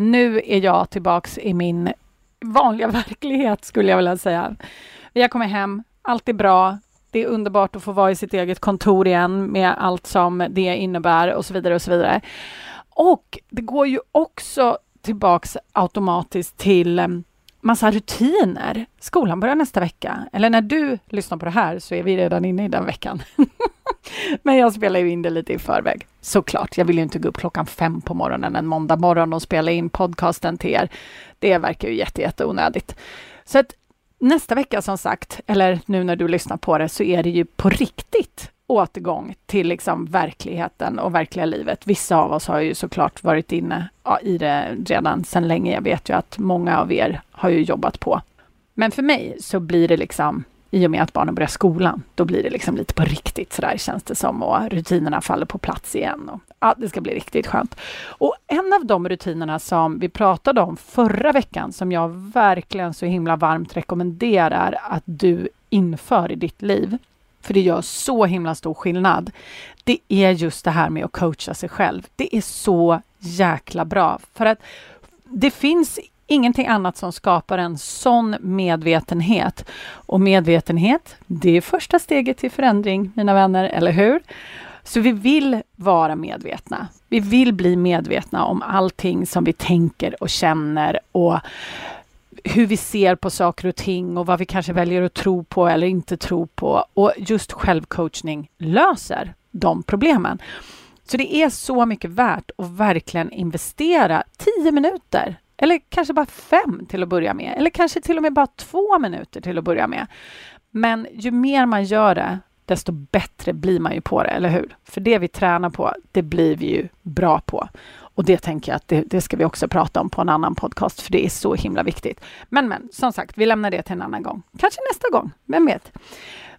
Nu är jag tillbaks i min vanliga verklighet skulle jag vilja säga. Vi har kommit hem, allt är bra. Det är underbart att få vara i sitt eget kontor igen med allt som det innebär och så vidare och så vidare. Och det går ju också tillbaks automatiskt till eh, massa rutiner. Skolan börjar nästa vecka. Eller när du lyssnar på det här så är vi redan inne i den veckan. Men jag spelar ju in det lite i förväg. Såklart, jag vill ju inte gå upp klockan fem på morgonen en måndag morgon och spela in podcasten till er. Det verkar ju jätte, jätte onödigt. Så att nästa vecka som sagt, eller nu när du lyssnar på det, så är det ju på riktigt återgång till liksom verkligheten och verkliga livet. Vissa av oss har ju såklart varit inne i det redan sedan länge. Jag vet ju att många av er har ju jobbat på. Men för mig så blir det liksom i och med att barnen börjar skolan, då blir det liksom lite på riktigt sådär känns det som och rutinerna faller på plats igen. Och, ja, det ska bli riktigt skönt. Och en av de rutinerna som vi pratade om förra veckan som jag verkligen så himla varmt rekommenderar att du inför i ditt liv, för det gör så himla stor skillnad, det är just det här med att coacha sig själv. Det är så jäkla bra för att det finns ingenting annat som skapar en sån medvetenhet. Och medvetenhet, det är första steget till förändring, mina vänner, eller hur? Så vi vill vara medvetna. Vi vill bli medvetna om allting som vi tänker och känner och hur vi ser på saker och ting och vad vi kanske väljer att tro på eller inte tro på. Och just självcoachning löser de problemen. Så det är så mycket värt att verkligen investera tio minuter eller kanske bara fem till att börja med. Eller kanske till och med bara två minuter till att börja med. Men ju mer man gör det, desto bättre blir man ju på det, eller hur? För det vi tränar på, det blir vi ju bra på. Och det tänker jag att det, det, ska vi också prata om på en annan podcast, för det är så himla viktigt. Men, men, som sagt, vi lämnar det till en annan gång. Kanske nästa gång, vem vet?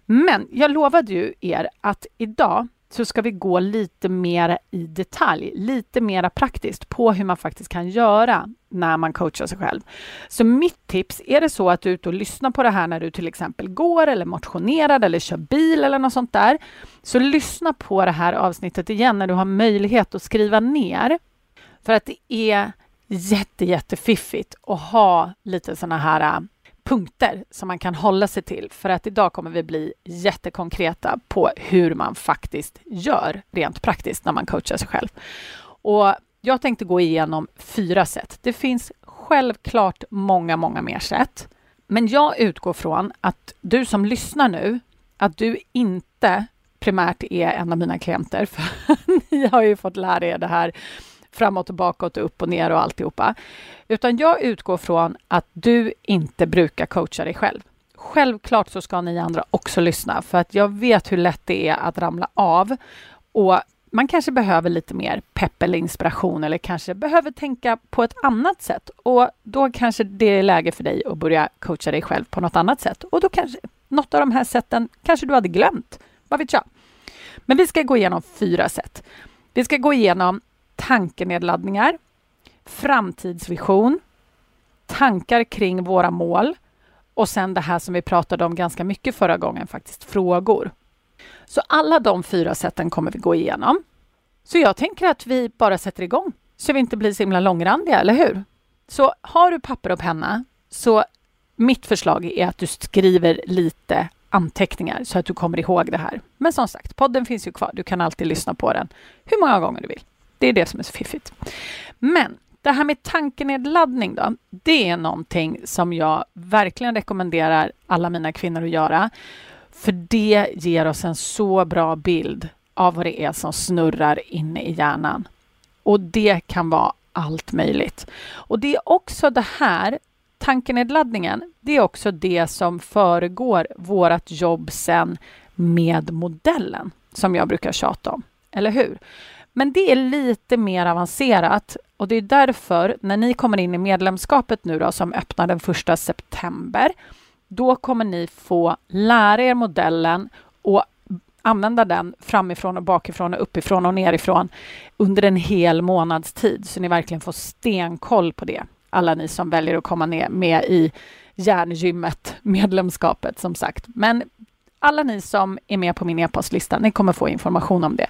Men jag lovade ju er att idag så ska vi gå lite mer i detalj, lite mer praktiskt på hur man faktiskt kan göra när man coachar sig själv. Så mitt tips, är det så att du är ute och lyssnar på det här när du till exempel går eller motionerar eller kör bil eller något sånt där, så lyssna på det här avsnittet igen när du har möjlighet att skriva ner. För att det är jätte, jättefiffigt att ha lite såna här äh, punkter som man kan hålla sig till för att idag kommer vi bli jättekonkreta på hur man faktiskt gör rent praktiskt när man coachar sig själv. Och jag tänkte gå igenom fyra sätt. Det finns självklart många, många mer sätt. Men jag utgår från att du som lyssnar nu, att du inte primärt är en av mina klienter, för ni har ju fått lära er det här framåt och bakåt och upp och ner och alltihopa. Utan jag utgår från att du inte brukar coacha dig själv. Självklart så ska ni andra också lyssna för att jag vet hur lätt det är att ramla av och man kanske behöver lite mer pepp eller inspiration eller kanske behöver tänka på ett annat sätt och då kanske det är läge för dig att börja coacha dig själv på något annat sätt och då kanske något av de här sätten kanske du hade glömt. Vad vet jag? Men vi ska gå igenom fyra sätt. Vi ska gå igenom tankenedladdningar, framtidsvision, tankar kring våra mål och sen det här som vi pratade om ganska mycket förra gången, faktiskt frågor. Så alla de fyra sätten kommer vi gå igenom. Så jag tänker att vi bara sätter igång så vi inte blir så himla långrandiga, eller hur? Så har du papper och penna så mitt förslag är att du skriver lite anteckningar så att du kommer ihåg det här. Men som sagt, podden finns ju kvar. Du kan alltid lyssna på den hur många gånger du vill. Det är det som är så fiffigt. Men det här med tankenedladdning då, det är någonting som jag verkligen rekommenderar alla mina kvinnor att göra. För det ger oss en så bra bild av vad det är som snurrar inne i hjärnan. Och det kan vara allt möjligt. Och det är också det här, tankenedladdningen, det är också det som föregår vårt jobb sen med modellen, som jag brukar tjata om. Eller hur? Men det är lite mer avancerat och det är därför när ni kommer in i medlemskapet nu då som öppnar den första september, då kommer ni få lära er modellen och använda den framifrån och bakifrån och uppifrån och nerifrån under en hel månads tid så ni verkligen får stenkoll på det. Alla ni som väljer att komma ner med i järngymmet, medlemskapet som sagt. Men alla ni som är med på min e-postlista, ni kommer få information om det.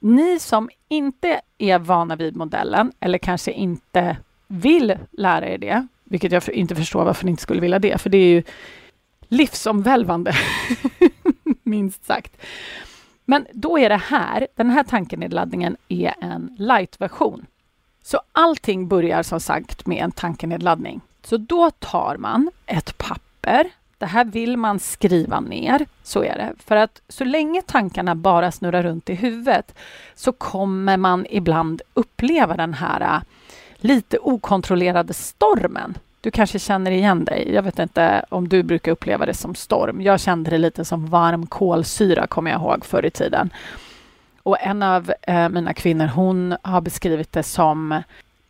Ni som inte är vana vid modellen eller kanske inte vill lära er det, vilket jag inte förstår varför ni inte skulle vilja det, för det är ju livsomvälvande, minst sagt. Men då är det här, den här tankenedladdningen är en light-version. Så allting börjar som sagt med en tankenedladdning. Så då tar man ett papper. Det här vill man skriva ner, så är det. För att så länge tankarna bara snurrar runt i huvudet så kommer man ibland uppleva den här äh, lite okontrollerade stormen. Du kanske känner igen dig. Jag vet inte om du brukar uppleva det som storm. Jag kände det lite som varm kolsyra, kommer jag ihåg, förr i tiden. Och en av eh, mina kvinnor, hon har beskrivit det som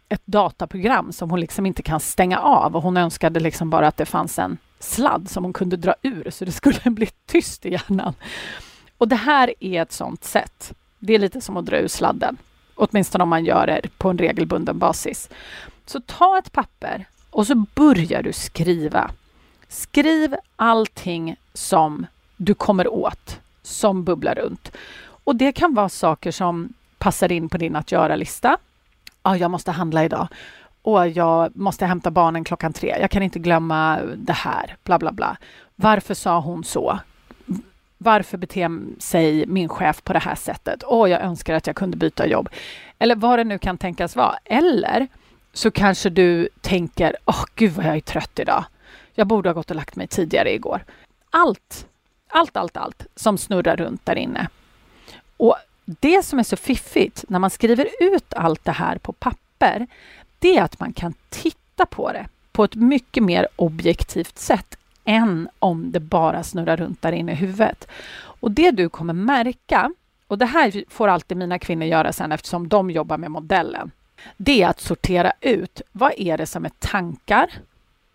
ett dataprogram som hon liksom inte kan stänga av och hon önskade liksom bara att det fanns en sladd som hon kunde dra ur så det skulle bli tyst i hjärnan. Och det här är ett sånt sätt. Det är lite som att dra ur sladden, åtminstone om man gör det på en regelbunden basis. Så ta ett papper och så börjar du skriva. Skriv allting som du kommer åt, som bubblar runt. Och det kan vara saker som passar in på din att göra-lista ah, jag måste handla idag och jag måste hämta barnen klockan tre. Jag kan inte glömma det här, bla bla bla. Varför sa hon så? Varför beter sig min chef på det här sättet? Åh, oh, jag önskar att jag kunde byta jobb. Eller vad det nu kan tänkas vara. Eller så kanske du tänker, åh oh, gud vad jag är trött idag. Jag borde ha gått och lagt mig tidigare igår. Allt, allt, allt, allt som snurrar runt där inne. Och det som är så fiffigt när man skriver ut allt det här på papper, det är att man kan titta på det på ett mycket mer objektivt sätt än om det bara snurrar runt där inne i huvudet. Och det du kommer märka, och det här får alltid mina kvinnor göra sen eftersom de jobbar med modellen, det är att sortera ut vad är det som är tankar,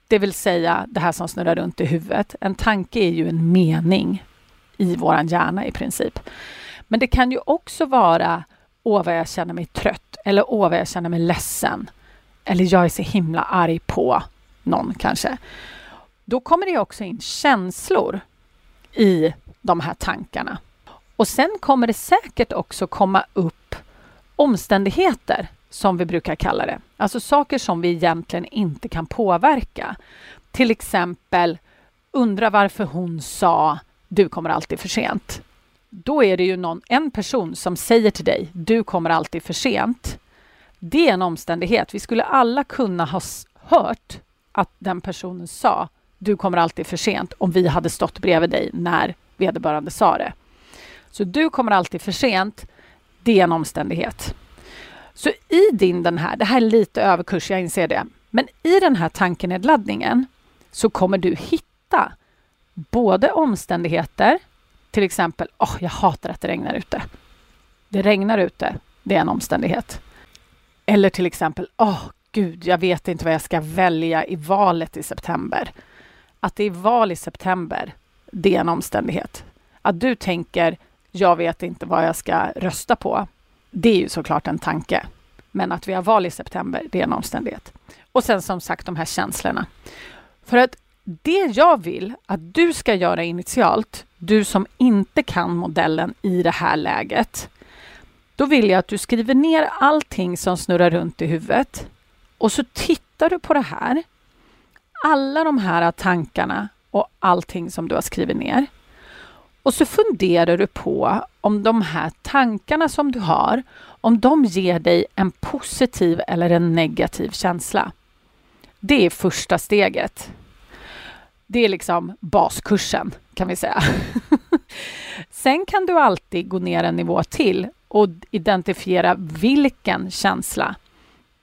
det vill säga det här som snurrar runt i huvudet. En tanke är ju en mening i våran hjärna i princip. Men det kan ju också vara åh vad jag känner mig trött eller åh vad jag känner mig ledsen. Eller jag är så himla arg på någon kanske. Då kommer det också in känslor i de här tankarna. Och sen kommer det säkert också komma upp omständigheter som vi brukar kalla det. Alltså saker som vi egentligen inte kan påverka. Till exempel undra varför hon sa du kommer alltid för sent då är det ju någon, en person som säger till dig, du kommer alltid för sent. Det är en omständighet. Vi skulle alla kunna ha hört att den personen sa, du kommer alltid för sent, om vi hade stått bredvid dig när vederbörande sa det. Så du kommer alltid för sent, det är en omständighet. Så i din den här, det här är lite överkurs, jag inser det, men i den här tankenedladdningen så kommer du hitta både omständigheter till exempel, oh, jag hatar att det regnar ute. Det regnar ute, det är en omständighet. Eller till exempel, åh oh, gud, jag vet inte vad jag ska välja i valet i september. Att det är val i september, det är en omständighet. Att du tänker, jag vet inte vad jag ska rösta på, det är ju såklart en tanke. Men att vi har val i september, det är en omständighet. Och sen som sagt de här känslorna. För att det jag vill att du ska göra initialt, du som inte kan modellen i det här läget, då vill jag att du skriver ner allting som snurrar runt i huvudet och så tittar du på det här. Alla de här tankarna och allting som du har skrivit ner. Och så funderar du på om de här tankarna som du har, om de ger dig en positiv eller en negativ känsla. Det är första steget. Det är liksom baskursen kan vi säga. Sen kan du alltid gå ner en nivå till och identifiera vilken känsla.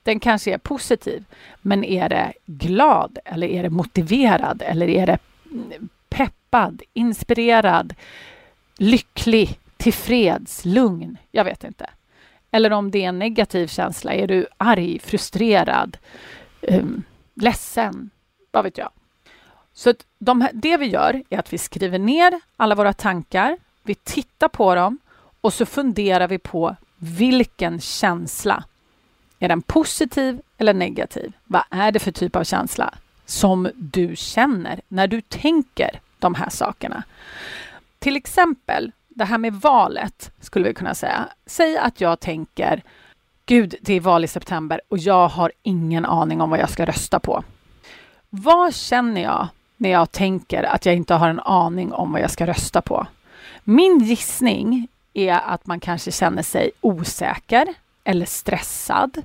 Den kanske är positiv, men är det glad eller är det motiverad eller är det mm, peppad, inspirerad, lycklig, tillfreds, lugn? Jag vet inte. Eller om det är en negativ känsla, är du arg, frustrerad, um, ledsen, vad vet jag. Så de, det vi gör är att vi skriver ner alla våra tankar, vi tittar på dem och så funderar vi på vilken känsla. Är den positiv eller negativ? Vad är det för typ av känsla som du känner när du tänker de här sakerna? Till exempel det här med valet skulle vi kunna säga. Säg att jag tänker Gud, det är val i september och jag har ingen aning om vad jag ska rösta på. Vad känner jag när jag tänker att jag inte har en aning om vad jag ska rösta på? Min gissning är att man kanske känner sig osäker eller stressad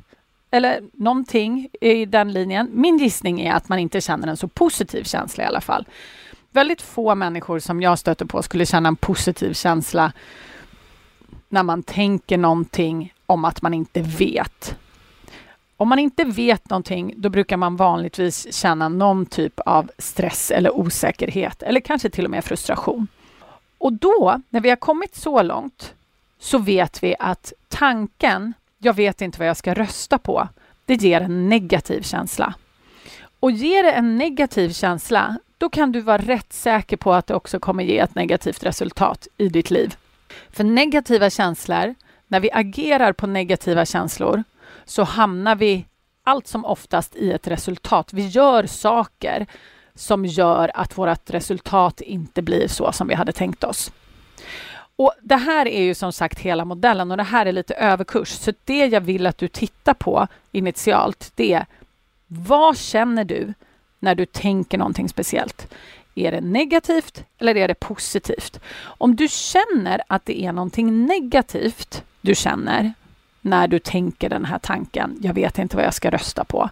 eller någonting i den linjen. Min gissning är att man inte känner en så positiv känsla i alla fall. Väldigt få människor som jag stöter på skulle känna en positiv känsla när man tänker någonting om att man inte vet. Om man inte vet någonting, då brukar man vanligtvis känna någon typ av stress eller osäkerhet eller kanske till och med frustration. Och då, när vi har kommit så långt, så vet vi att tanken, jag vet inte vad jag ska rösta på, det ger en negativ känsla. Och ger det en negativ känsla, då kan du vara rätt säker på att det också kommer ge ett negativt resultat i ditt liv. För negativa känslor, när vi agerar på negativa känslor, så hamnar vi allt som oftast i ett resultat. Vi gör saker som gör att vårt resultat inte blir så som vi hade tänkt oss. Och Det här är ju som sagt hela modellen och det här är lite överkurs. Så det jag vill att du tittar på initialt, det är vad känner du när du tänker någonting speciellt? Är det negativt eller är det positivt? Om du känner att det är någonting negativt du känner när du tänker den här tanken, jag vet inte vad jag ska rösta på.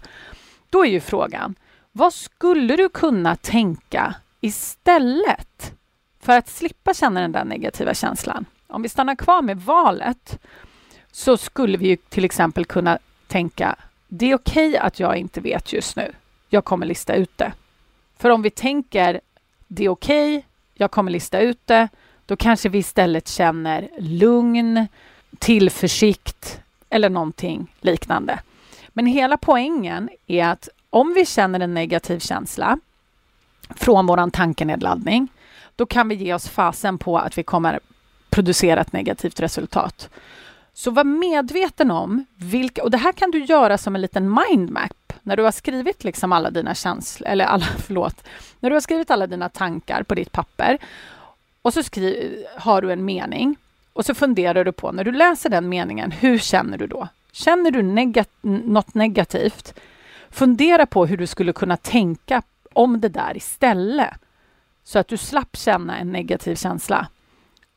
Då är ju frågan, vad skulle du kunna tänka istället för att slippa känna den där negativa känslan? Om vi stannar kvar med valet så skulle vi till exempel kunna tänka, det är okej okay att jag inte vet just nu. Jag kommer lista ut det. För om vi tänker, det är okej, okay, jag kommer lista ut det, då kanske vi istället känner lugn, tillförsikt eller någonting liknande. Men hela poängen är att om vi känner en negativ känsla från vår tankenedladdning, då kan vi ge oss fasen på att vi kommer producera ett negativt resultat. Så var medveten om vilka, och det här kan du göra som en liten mindmap när du har skrivit liksom alla dina känslor, eller alla, förlåt, när du har skrivit alla dina tankar på ditt papper och så skri, har du en mening och så funderar du på, när du läser den meningen, hur känner du då? Känner du negat något negativt? Fundera på hur du skulle kunna tänka om det där istället. Så att du slapp känna en negativ känsla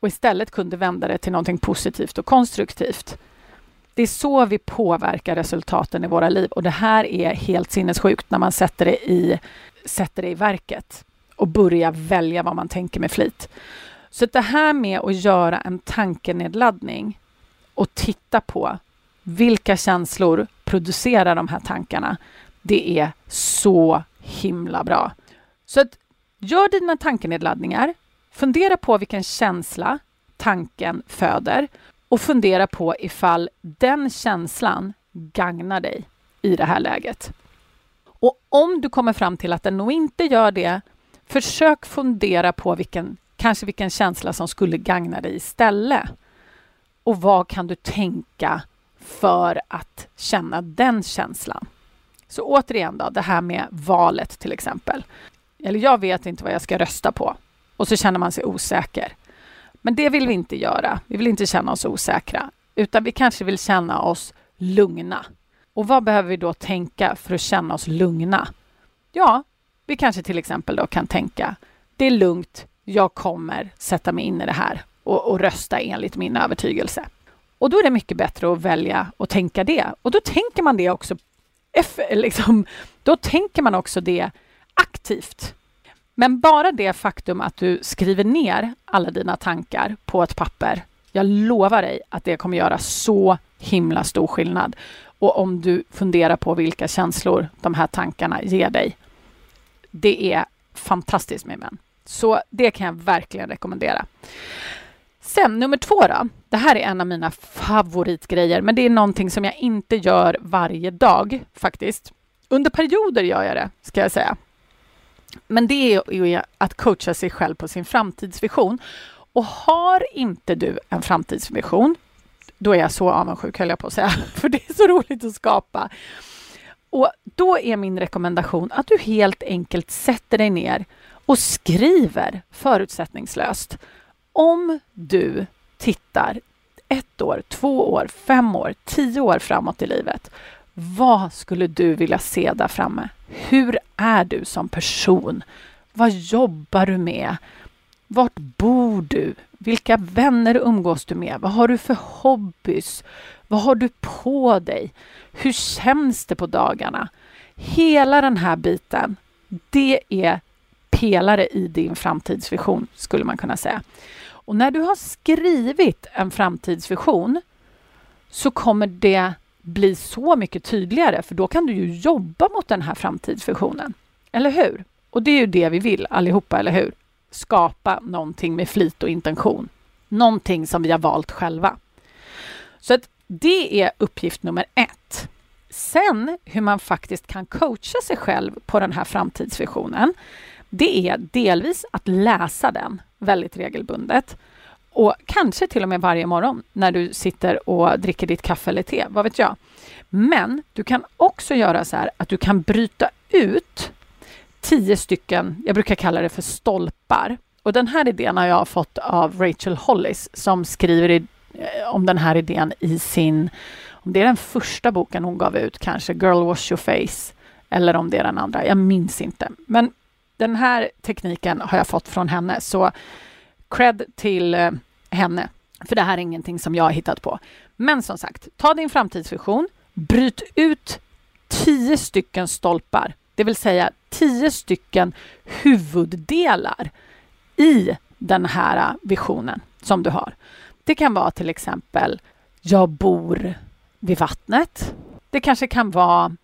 och istället kunde vända det till någonting positivt och konstruktivt. Det är så vi påverkar resultaten i våra liv och det här är helt sinnessjukt när man sätter det i, sätter det i verket och börjar välja vad man tänker med flit. Så det här med att göra en tankenedladdning och titta på vilka känslor producera de här tankarna, det är så himla bra. Så att gör dina tankenedladdningar, fundera på vilken känsla tanken föder och fundera på ifall den känslan gagnar dig i det här läget. Och om du kommer fram till att den nog inte gör det, försök fundera på vilken Kanske vilken känsla som skulle gagna dig istället. Och vad kan du tänka för att känna den känslan? Så återigen då, det här med valet till exempel. Eller jag vet inte vad jag ska rösta på och så känner man sig osäker. Men det vill vi inte göra. Vi vill inte känna oss osäkra, utan vi kanske vill känna oss lugna. Och vad behöver vi då tänka för att känna oss lugna? Ja, vi kanske till exempel då kan tänka, det är lugnt, jag kommer sätta mig in i det här och, och rösta enligt min övertygelse. Och då är det mycket bättre att välja och tänka det. Och då tänker man det också, liksom, då tänker man också det aktivt. Men bara det faktum att du skriver ner alla dina tankar på ett papper, jag lovar dig att det kommer göra så himla stor skillnad. Och om du funderar på vilka känslor de här tankarna ger dig. Det är fantastiskt med män. Så det kan jag verkligen rekommendera. Sen nummer två då. Det här är en av mina favoritgrejer, men det är någonting som jag inte gör varje dag faktiskt. Under perioder gör jag det, ska jag säga. Men det är ju att coacha sig själv på sin framtidsvision. Och har inte du en framtidsvision, då är jag så avundsjuk höll jag på att säga, för det är så roligt att skapa. Och då är min rekommendation att du helt enkelt sätter dig ner och skriver förutsättningslöst. Om du tittar ett år, två år, fem år, tio år framåt i livet. Vad skulle du vilja se där framme? Hur är du som person? Vad jobbar du med? Vart bor du? Vilka vänner umgås du med? Vad har du för hobbys? Vad har du på dig? Hur känns det på dagarna? Hela den här biten, det är pelare i din framtidsvision, skulle man kunna säga. Och när du har skrivit en framtidsvision så kommer det bli så mycket tydligare, för då kan du ju jobba mot den här framtidsvisionen. Eller hur? Och det är ju det vi vill allihopa, eller hur? Skapa någonting med flit och intention. Någonting som vi har valt själva. Så att det är uppgift nummer ett. Sen hur man faktiskt kan coacha sig själv på den här framtidsvisionen. Det är delvis att läsa den väldigt regelbundet. Och kanske till och med varje morgon när du sitter och dricker ditt kaffe eller te, vad vet jag. Men du kan också göra så här att du kan bryta ut tio stycken, jag brukar kalla det för stolpar. Och den här idén har jag fått av Rachel Hollis som skriver i, eh, om den här idén i sin, om det är den första boken hon gav ut, kanske Girl Wash Your Face, eller om det är den andra, jag minns inte. Men den här tekniken har jag fått från henne, så cred till eh, henne. För det här är ingenting som jag har hittat på. Men som sagt, ta din framtidsvision, bryt ut tio stycken stolpar, det vill säga tio stycken huvuddelar i den här eh, visionen som du har. Det kan vara till exempel jag bor vid vattnet. Det kanske kan vara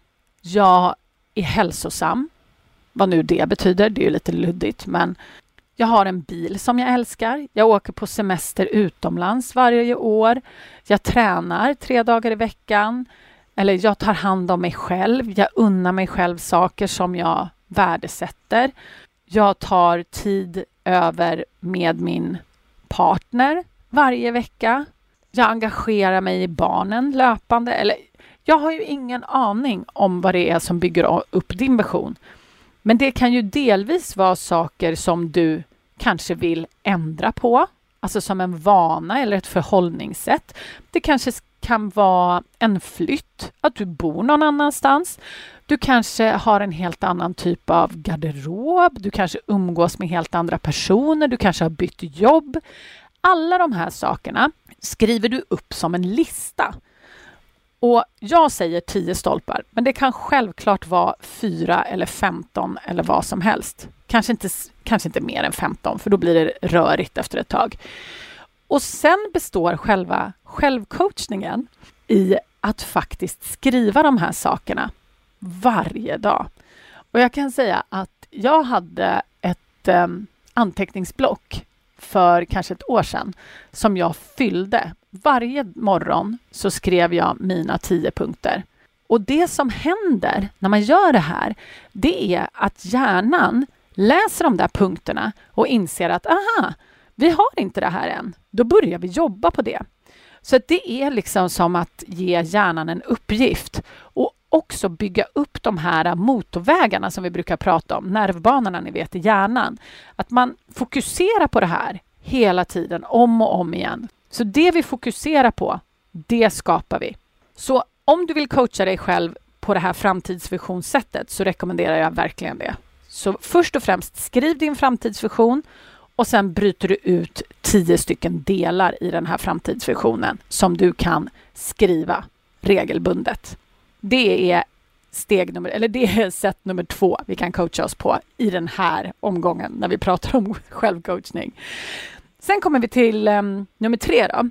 jag är hälsosam vad nu det betyder, det är ju lite luddigt, men jag har en bil som jag älskar. Jag åker på semester utomlands varje år. Jag tränar tre dagar i veckan. Eller jag tar hand om mig själv. Jag unnar mig själv saker som jag värdesätter. Jag tar tid över med min partner varje vecka. Jag engagerar mig i barnen löpande. Eller, jag har ju ingen aning om vad det är som bygger upp din vision. Men det kan ju delvis vara saker som du kanske vill ändra på, alltså som en vana eller ett förhållningssätt. Det kanske kan vara en flytt, att du bor någon annanstans. Du kanske har en helt annan typ av garderob, du kanske umgås med helt andra personer, du kanske har bytt jobb. Alla de här sakerna skriver du upp som en lista och jag säger 10 stolpar, men det kan självklart vara 4 eller 15 eller vad som helst. Kanske inte, kanske inte mer än 15, för då blir det rörigt efter ett tag. Och sen består själva självcoachningen i att faktiskt skriva de här sakerna varje dag. Och jag kan säga att jag hade ett eh, anteckningsblock för kanske ett år sedan som jag fyllde. Varje morgon så skrev jag mina tio punkter. Och det som händer när man gör det här, det är att hjärnan läser de där punkterna och inser att aha, vi har inte det här än. Då börjar vi jobba på det. Så det är liksom som att ge hjärnan en uppgift och också bygga upp de här motorvägarna som vi brukar prata om, nervbanorna ni vet i hjärnan. Att man fokuserar på det här hela tiden, om och om igen. Så det vi fokuserar på, det skapar vi. Så om du vill coacha dig själv på det här framtidsvisionssättet så rekommenderar jag verkligen det. Så först och främst skriv din framtidsvision och sen bryter du ut tio stycken delar i den här framtidsvisionen som du kan skriva regelbundet. Det är steg nummer, eller det är sätt nummer två vi kan coacha oss på i den här omgången när vi pratar om självcoachning. Sen kommer vi till um, nummer tre då.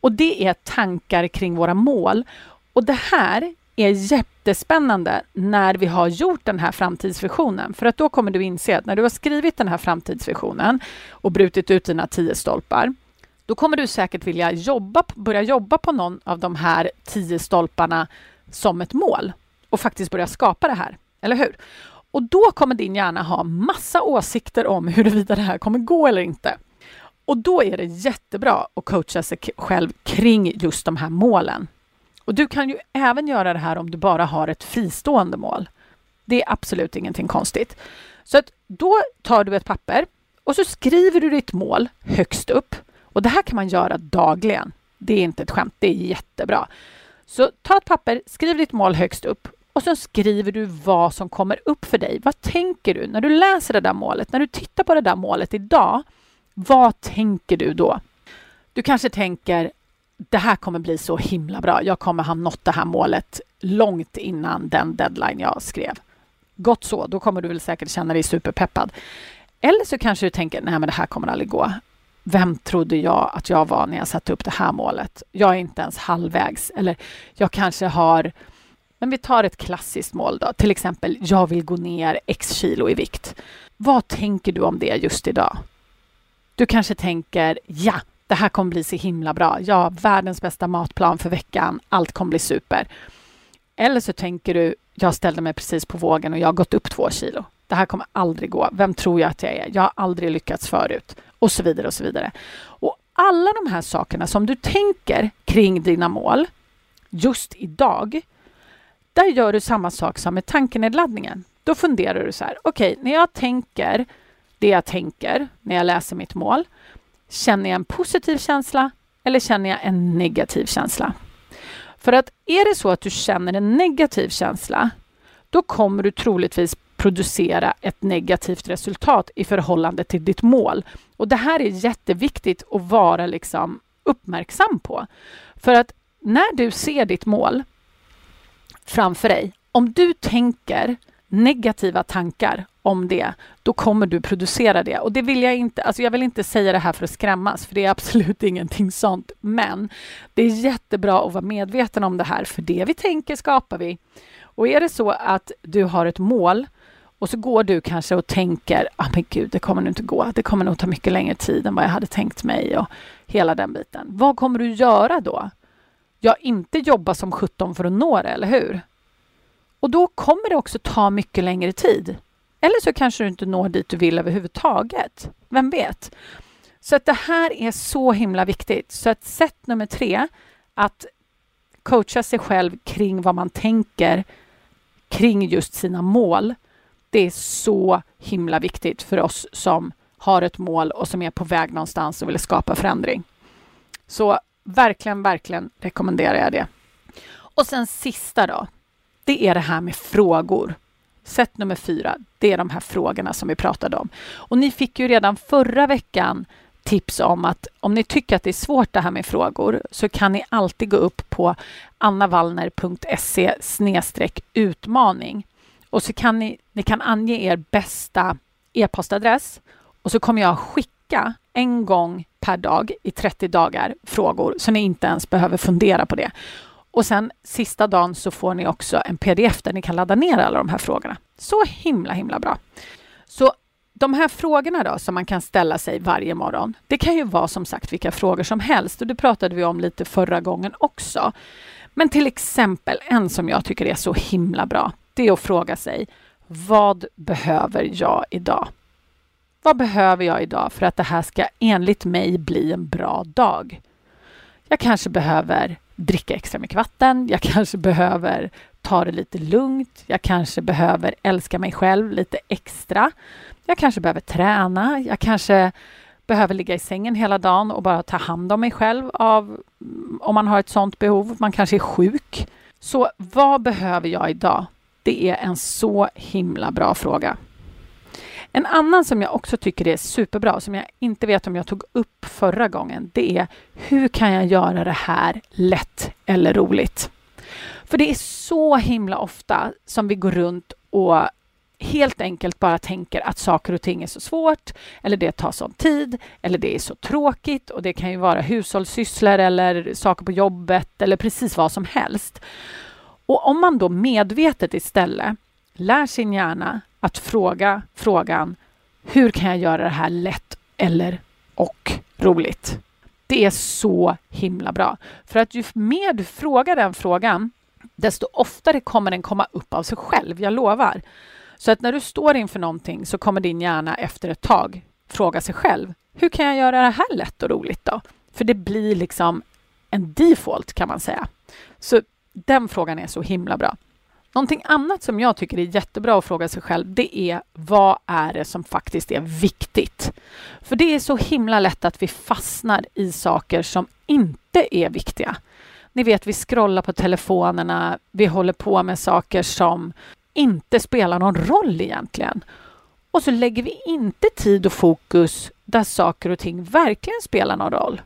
Och det är tankar kring våra mål. Och det här är jättespännande när vi har gjort den här framtidsvisionen. För att då kommer du inse att när du har skrivit den här framtidsvisionen och brutit ut dina tio stolpar, då kommer du säkert vilja jobba, börja jobba på någon av de här tio stolparna som ett mål och faktiskt börja skapa det här, eller hur? Och då kommer din hjärna ha massa åsikter om huruvida det här kommer gå eller inte. Och då är det jättebra att coacha sig själv kring just de här målen. Och du kan ju även göra det här om du bara har ett fristående mål. Det är absolut ingenting konstigt. Så att då tar du ett papper och så skriver du ditt mål högst upp. Och det här kan man göra dagligen. Det är inte ett skämt, det är jättebra. Så ta ett papper, skriv ditt mål högst upp och sen skriver du vad som kommer upp för dig. Vad tänker du när du läser det där målet? När du tittar på det där målet idag, vad tänker du då? Du kanske tänker det här kommer bli så himla bra. Jag kommer ha nått det här målet långt innan den deadline jag skrev. Gott så, då kommer du väl säkert känna dig superpeppad. Eller så kanske du tänker, nej men det här kommer aldrig gå. Vem trodde jag att jag var när jag satte upp det här målet? Jag är inte ens halvvägs. Eller jag kanske har... Men vi tar ett klassiskt mål då. Till exempel, jag vill gå ner x kilo i vikt. Vad tänker du om det just idag? Du kanske tänker, ja, det här kommer bli så himla bra. Jag har världens bästa matplan för veckan. Allt kommer bli super. Eller så tänker du, jag ställde mig precis på vågen och jag har gått upp två kilo. Det här kommer aldrig gå. Vem tror jag att jag är? Jag har aldrig lyckats förut. Och så vidare och så vidare. Och alla de här sakerna som du tänker kring dina mål just idag, där gör du samma sak som med tankenedladdningen. Då funderar du så här, okej, okay, när jag tänker det jag tänker när jag läser mitt mål, känner jag en positiv känsla eller känner jag en negativ känsla? För att är det så att du känner en negativ känsla, då kommer du troligtvis producera ett negativt resultat i förhållande till ditt mål. Och det här är jätteviktigt att vara liksom uppmärksam på. För att när du ser ditt mål framför dig, om du tänker negativa tankar om det, då kommer du producera det. Och det vill jag inte, alltså jag vill inte säga det här för att skrämmas, för det är absolut ingenting sånt. Men det är jättebra att vara medveten om det här, för det vi tänker skapar vi. Och är det så att du har ett mål och så går du kanske och tänker, ah, men gud, det kommer nog inte gå. Det kommer nog ta mycket längre tid än vad jag hade tänkt mig och hela den biten. Vad kommer du göra då? Ja, inte jobba som 17 för att nå det, eller hur? Och då kommer det också ta mycket längre tid. Eller så kanske du inte når dit du vill överhuvudtaget. Vem vet? Så att det här är så himla viktigt. Så att sätt nummer tre, att coacha sig själv kring vad man tänker kring just sina mål. Det är så himla viktigt för oss som har ett mål och som är på väg någonstans och vill skapa förändring. Så verkligen, verkligen rekommenderar jag det. Och sen sista då, det är det här med frågor. Sätt nummer fyra, det är de här frågorna som vi pratade om. Och ni fick ju redan förra veckan tips om att om ni tycker att det är svårt det här med frågor så kan ni alltid gå upp på annavallner.se utmaning och så kan ni, ni kan ange er bästa e-postadress och så kommer jag skicka en gång per dag i 30 dagar frågor så ni inte ens behöver fundera på det. Och sen sista dagen så får ni också en pdf där ni kan ladda ner alla de här frågorna. Så himla, himla bra. Så de här frågorna då som man kan ställa sig varje morgon, det kan ju vara som sagt vilka frågor som helst och det pratade vi om lite förra gången också. Men till exempel en som jag tycker är så himla bra, det är att fråga sig vad behöver jag idag? Vad behöver jag idag för att det här ska enligt mig bli en bra dag? Jag kanske behöver dricka extra mycket vatten. Jag kanske behöver ta det lite lugnt. Jag kanske behöver älska mig själv lite extra. Jag kanske behöver träna. Jag kanske behöver ligga i sängen hela dagen och bara ta hand om mig själv av, mm, om man har ett sådant behov. Man kanske är sjuk. Så vad behöver jag idag? Det är en så himla bra fråga. En annan som jag också tycker är superbra, som jag inte vet om jag tog upp förra gången, det är hur kan jag göra det här lätt eller roligt? För det är så himla ofta som vi går runt och helt enkelt bara tänker att saker och ting är så svårt eller det tar sån tid eller det är så tråkigt och det kan ju vara hushållssysslor eller saker på jobbet eller precis vad som helst. Och om man då medvetet istället lär sin hjärna att fråga frågan hur kan jag göra det här lätt eller och roligt? Det är så himla bra. För att ju mer du frågar den frågan, desto oftare kommer den komma upp av sig själv, jag lovar. Så att när du står inför någonting så kommer din hjärna efter ett tag fråga sig själv, hur kan jag göra det här lätt och roligt då? För det blir liksom en default kan man säga. Så den frågan är så himla bra. Någonting annat som jag tycker är jättebra att fråga sig själv, det är vad är det som faktiskt är viktigt? För det är så himla lätt att vi fastnar i saker som inte är viktiga. Ni vet, vi scrollar på telefonerna, vi håller på med saker som inte spelar någon roll egentligen. Och så lägger vi inte tid och fokus där saker och ting verkligen spelar någon roll.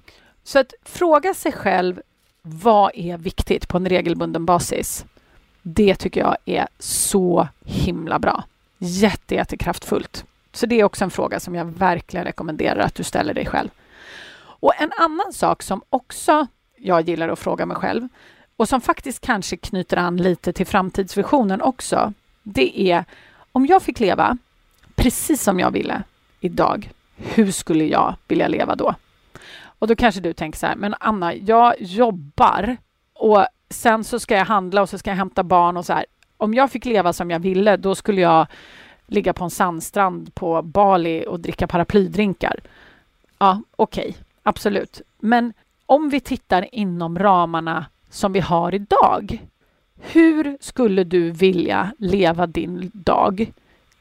Så att fråga sig själv vad är viktigt på en regelbunden basis? Det tycker jag är så himla bra. Jätte, jättekraftfullt. Så det är också en fråga som jag verkligen rekommenderar att du ställer dig själv. Och en annan sak som också jag gillar att fråga mig själv och som faktiskt kanske knyter an lite till framtidsvisionen också. Det är om jag fick leva precis som jag ville idag, hur skulle jag vilja leva då? Och då kanske du tänker så här, men Anna, jag jobbar och sen så ska jag handla och så ska jag hämta barn och så här. Om jag fick leva som jag ville, då skulle jag ligga på en sandstrand på Bali och dricka paraplydrinkar. Ja, okej, okay, absolut. Men om vi tittar inom ramarna som vi har idag. Hur skulle du vilja leva din dag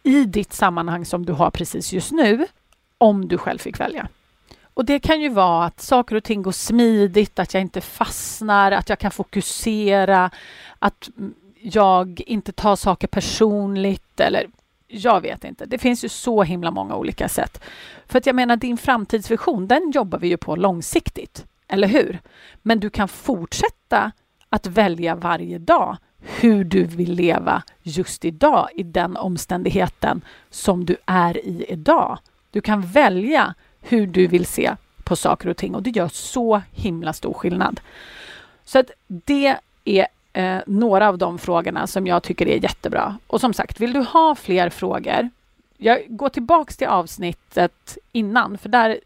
i ditt sammanhang som du har precis just nu om du själv fick välja? Och det kan ju vara att saker och ting går smidigt, att jag inte fastnar, att jag kan fokusera, att jag inte tar saker personligt eller jag vet inte. Det finns ju så himla många olika sätt. För att jag menar, din framtidsvision, den jobbar vi ju på långsiktigt, eller hur? Men du kan fortsätta att välja varje dag hur du vill leva just idag i den omständigheten som du är i idag. Du kan välja hur du vill se på saker och ting och det gör så himla stor skillnad. Så att det är eh, några av de frågorna som jag tycker är jättebra. Och som sagt, vill du ha fler frågor? Jag går tillbaks till avsnittet innan, för där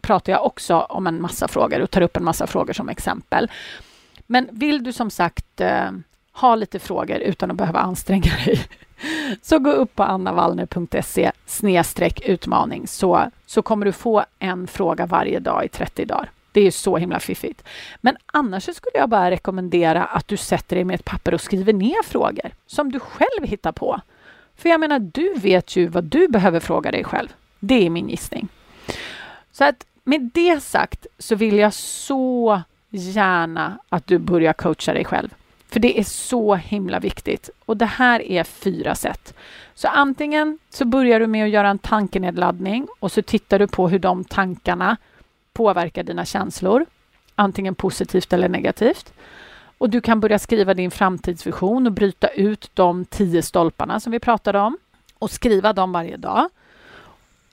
pratar jag också om en massa frågor och tar upp en massa frågor som exempel. Men vill du som sagt eh, ha lite frågor utan att behöva anstränga dig så gå upp på annavallner.se utmaning så, så kommer du få en fråga varje dag i 30 dagar. Det är så himla fiffigt. Men annars skulle jag bara rekommendera att du sätter dig med ett papper och skriver ner frågor som du själv hittar på. För jag menar, du vet ju vad du behöver fråga dig själv. Det är min gissning. Så att med det sagt så vill jag så gärna att du börjar coacha dig själv. För det är så himla viktigt. Och det här är fyra sätt. Så antingen så börjar du med att göra en tankenedladdning och så tittar du på hur de tankarna påverkar dina känslor, antingen positivt eller negativt. Och du kan börja skriva din framtidsvision och bryta ut de tio stolparna som vi pratade om och skriva dem varje dag.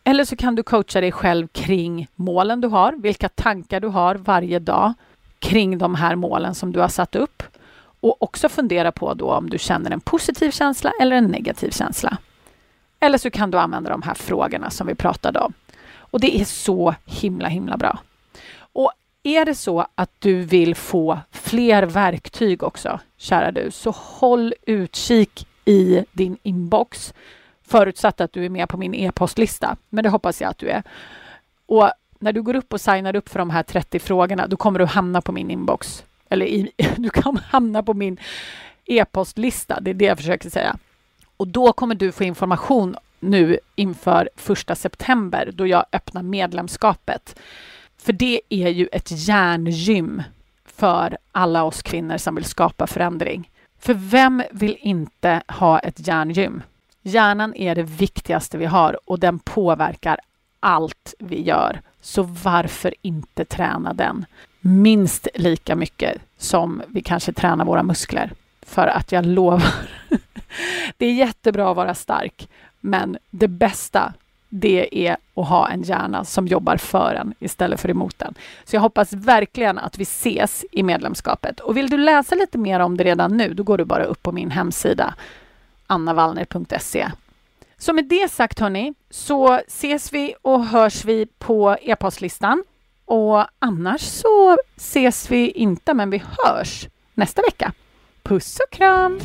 Eller så kan du coacha dig själv kring målen du har, vilka tankar du har varje dag kring de här målen som du har satt upp och också fundera på då om du känner en positiv känsla eller en negativ känsla. Eller så kan du använda de här frågorna som vi pratade om. Och det är så himla, himla bra. Och är det så att du vill få fler verktyg också, kära du, så håll utkik i din inbox. Förutsatt att du är med på min e-postlista, men det hoppas jag att du är. Och när du går upp och signar upp för de här 30 frågorna, då kommer du hamna på min inbox eller i, du kan hamna på min e-postlista, det är det jag försöker säga. Och då kommer du få information nu inför första september då jag öppnar medlemskapet. För det är ju ett järngym för alla oss kvinnor som vill skapa förändring. För vem vill inte ha ett järngym? Hjärnan är det viktigaste vi har och den påverkar allt vi gör. Så varför inte träna den? minst lika mycket som vi kanske tränar våra muskler. För att jag lovar, det är jättebra att vara stark, men det bästa det är att ha en hjärna som jobbar för en istället för emot en. Så jag hoppas verkligen att vi ses i medlemskapet. Och vill du läsa lite mer om det redan nu, då går du bara upp på min hemsida annavallner.se. Så med det sagt hörni, så ses vi och hörs vi på e-postlistan Och annars så ses vi inte, men vi hörs nästa vecka. Puss och kram!